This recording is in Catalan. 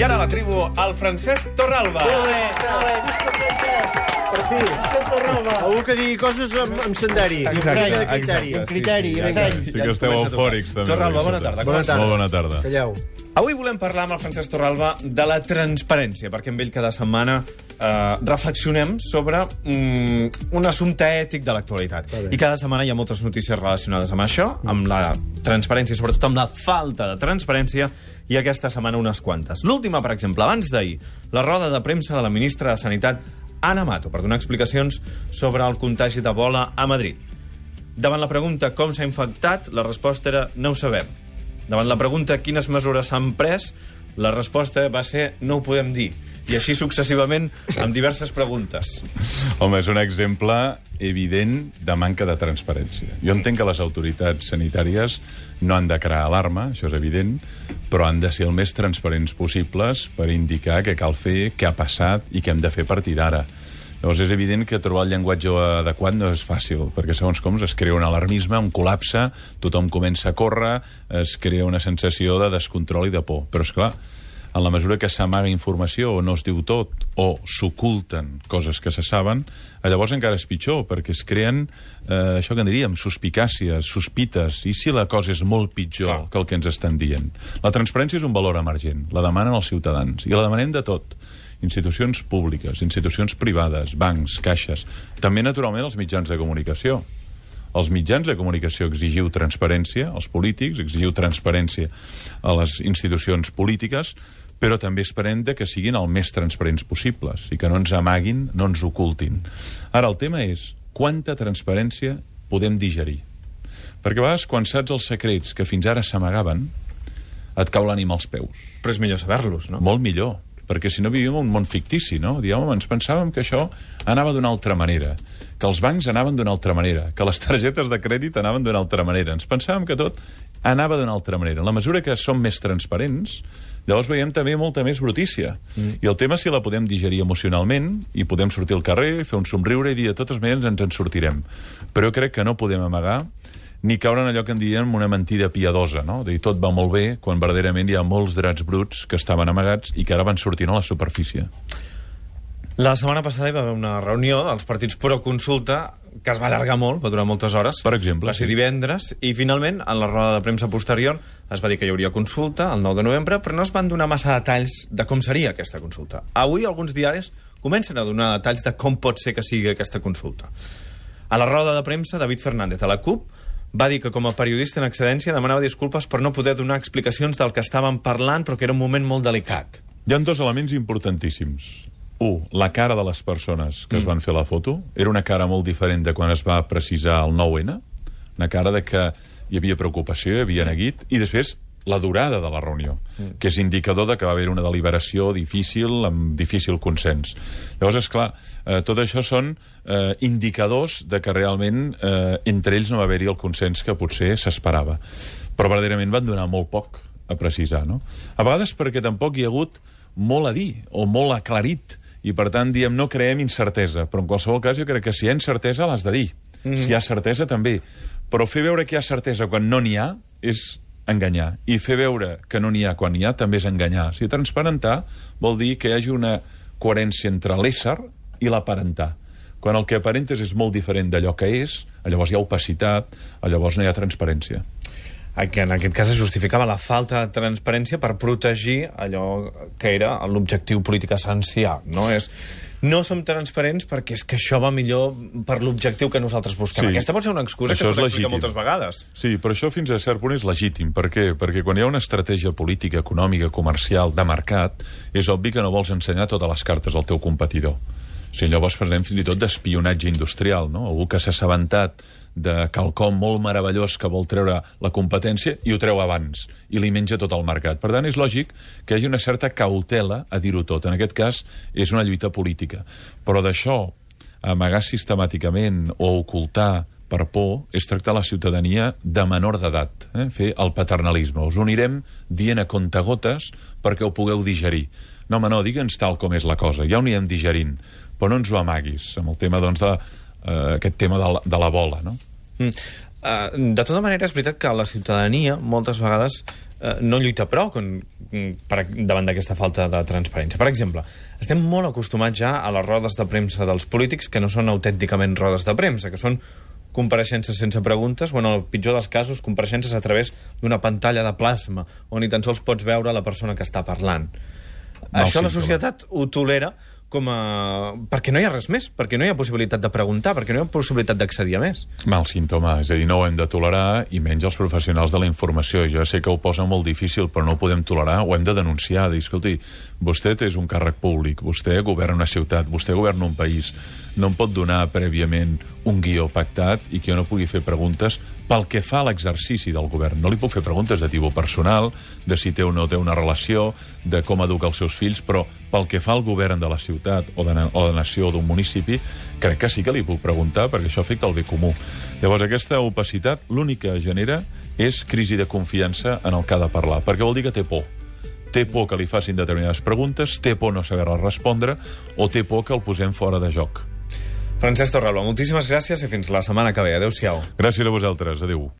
I ara la tribu, el Francesc Torralba. Molt bé, molt bé, visca Francesc! Fi, Torralba! Algú que digui coses amb, amb sendari, Exacte, de criteri. exacte, criteri, sí, sí. Sí Ja que esteu eufòrics, també. Torralba, bona tarda. Bona tarda. Molt bona tarda. Calleu. Avui volem parlar amb el Francesc Torralba de la transparència, perquè amb ell cada setmana eh, reflexionem sobre mm, un assumpte ètic de l'actualitat. I cada setmana hi ha moltes notícies relacionades amb això, amb la transparència, i sobretot amb la falta de transparència, i aquesta setmana unes quantes. L'última, per exemple, abans d'ahir, la roda de premsa de la ministra de Sanitat, Ana Mato, per donar explicacions sobre el contagi d'Ebola a Madrid. Davant la pregunta com s'ha infectat, la resposta era no ho sabem. Davant la pregunta quines mesures s'han pres, la resposta va ser no ho podem dir. I així successivament amb diverses preguntes. Home, és un exemple evident de manca de transparència. Jo entenc que les autoritats sanitàries no han de crear alarma, això és evident, però han de ser el més transparents possibles per indicar què cal fer, què ha passat i què hem de fer a partir d'ara. Llavors és evident que trobar el llenguatge adequat no és fàcil, perquè segons com es crea un alarmisme, un col·lapse, tothom comença a córrer, es crea una sensació de descontrol i de por. Però, és clar, en la mesura que s'amaga informació o no es diu tot, o s'oculten coses que se saben, llavors encara és pitjor, perquè es creen, eh, això que en diríem, suspicàcies, sospites, i si la cosa és molt pitjor Clar. que el que ens estan dient. La transparència és un valor emergent, la demanen els ciutadans, i la demanem de tot institucions públiques, institucions privades, bancs, caixes, també, naturalment, els mitjans de comunicació. Els mitjans de comunicació exigiu transparència, els polítics exigiu transparència a les institucions polítiques, però també esperem de que siguin el més transparents possibles i que no ens amaguin, no ens ocultin. Ara, el tema és quanta transparència podem digerir. Perquè a vegades, quan saps els secrets que fins ara s'amagaven, et cau l'ànima als peus. Però és millor saber-los, no? Molt millor, perquè si no vivim en un món fictici, no? Diem, home, ens pensàvem que això anava d'una altra manera, que els bancs anaven d'una altra manera, que les targetes de crèdit anaven d'una altra manera. Ens pensàvem que tot anava d'una altra manera. En la mesura que som més transparents, llavors veiem també molta més brutícia. Mm. I el tema si la podem digerir emocionalment i podem sortir al carrer, fer un somriure i dir de totes maneres ens en sortirem. Però crec que no podem amagar ni caure en allò que en diem una mentida piadosa, no? De dir, tot va molt bé, quan verdaderament hi ha molts drets bruts que estaven amagats i que ara van sortint a la superfície. La setmana passada hi va haver una reunió dels partits pro consulta que es va allargar molt, va durar moltes hores. Per exemple, Va ser divendres, i finalment, en la roda de premsa posterior, es va dir que hi hauria consulta el 9 de novembre, però no es van donar massa detalls de com seria aquesta consulta. Avui alguns diaris comencen a donar detalls de com pot ser que sigui aquesta consulta. A la roda de premsa, David Fernández, a la CUP, va dir que com a periodista en excedència demanava disculpes per no poder donar explicacions del que estaven parlant, però que era un moment molt delicat. Hi ha dos elements importantíssims. Un, la cara de les persones que es van fer la foto. Era una cara molt diferent de quan es va precisar el 9-N. Una cara de que hi havia preocupació, hi havia neguit. I després, la durada de la reunió, que és indicador de que va haver una deliberació difícil, amb difícil consens. Llavors, és clar, eh, tot això són eh, indicadors de que realment eh, entre ells no va haver-hi el consens que potser s'esperava. Però verdaderament van donar molt poc a precisar, no? A vegades perquè tampoc hi ha hagut molt a dir o molt aclarit i per tant diem no creem incertesa però en qualsevol cas jo crec que si hi ha incertesa l'has de dir mm -hmm. si hi ha certesa també però fer veure que hi ha certesa quan no n'hi ha és enganyar. I fer veure que no n'hi ha quan n'hi ha també és enganyar. Si transparentar vol dir que hi hagi una coherència entre l'ésser i l'aparentar. Quan el que aparentes és molt diferent d'allò que és llavors hi ha opacitat llavors no hi ha transparència. Que en aquest cas es justificava la falta de transparència per protegir allò que era l'objectiu polític essencial. No, és, no som transparents perquè és que això va millor per l'objectiu que nosaltres busquem. Sí. Aquesta pot ser una excusa Això que es pot explicar legítim. moltes vegades. Sí, però això fins a cert punt és legítim. Per què? Perquè quan hi ha una estratègia política, econòmica, comercial, de mercat, és obvi que no vols ensenyar totes les cartes al teu competidor. O sigui, llavors parlem fins i tot d'espionatge industrial, no? Algú que s'ha assabentat de quelcom molt meravellós que vol treure la competència i ho treu abans, i li menja tot el mercat. Per tant, és lògic que hi hagi una certa cautela a dir-ho tot. En aquest cas, és una lluita política. Però d'això, amagar sistemàticament o ocultar per por és tractar la ciutadania de menor d'edat, eh? fer el paternalisme. Us unirem dient a contagotes perquè ho pugueu digerir. No, home, no, digue'ns tal com és la cosa, ja ho anirem digerint, però no ens ho amaguis, amb el tema, doncs, de, eh, aquest tema de la, de la bola, no? Mm. Uh, de tota manera, és veritat que la ciutadania moltes vegades eh, no lluita prou con, per, davant d'aquesta falta de transparència. Per exemple, estem molt acostumats ja a les rodes de premsa dels polítics que no són autènticament rodes de premsa, que són compareixences sense preguntes, o en el pitjor dels casos, compareixences a través d'una pantalla de plasma, on ni tan sols pots veure la persona que està parlant. Mal Això la societat ho tolera com a... perquè no hi ha res més, perquè no hi ha possibilitat de preguntar, perquè no hi ha possibilitat d'accedir a més. Mal símptoma, és a dir, no ho hem de tolerar i menys els professionals de la informació. Jo sé que ho posa molt difícil, però no ho podem tolerar, ho hem de denunciar, dir, escolti, vostè és un càrrec públic, vostè governa una ciutat, vostè governa un país, no em pot donar prèviament un guió pactat i que jo no pugui fer preguntes pel que fa a l'exercici del govern. No li puc fer preguntes de tipus personal, de si té o no té una relació, de com educa els seus fills, però pel que fa al govern de la ciutat o de, o de nació o d'un municipi, crec que sí que li puc preguntar, perquè això afecta el bé comú. Llavors, aquesta opacitat l'únic que genera és crisi de confiança en el que ha de parlar, perquè vol dir que té por. Té por que li facin determinades preguntes, té por no saber-les respondre, o té por que el posem fora de joc. Francesc Torralba, moltíssimes gràcies i fins la setmana que ve. Adéu-siau. Gràcies a vosaltres. Adéu.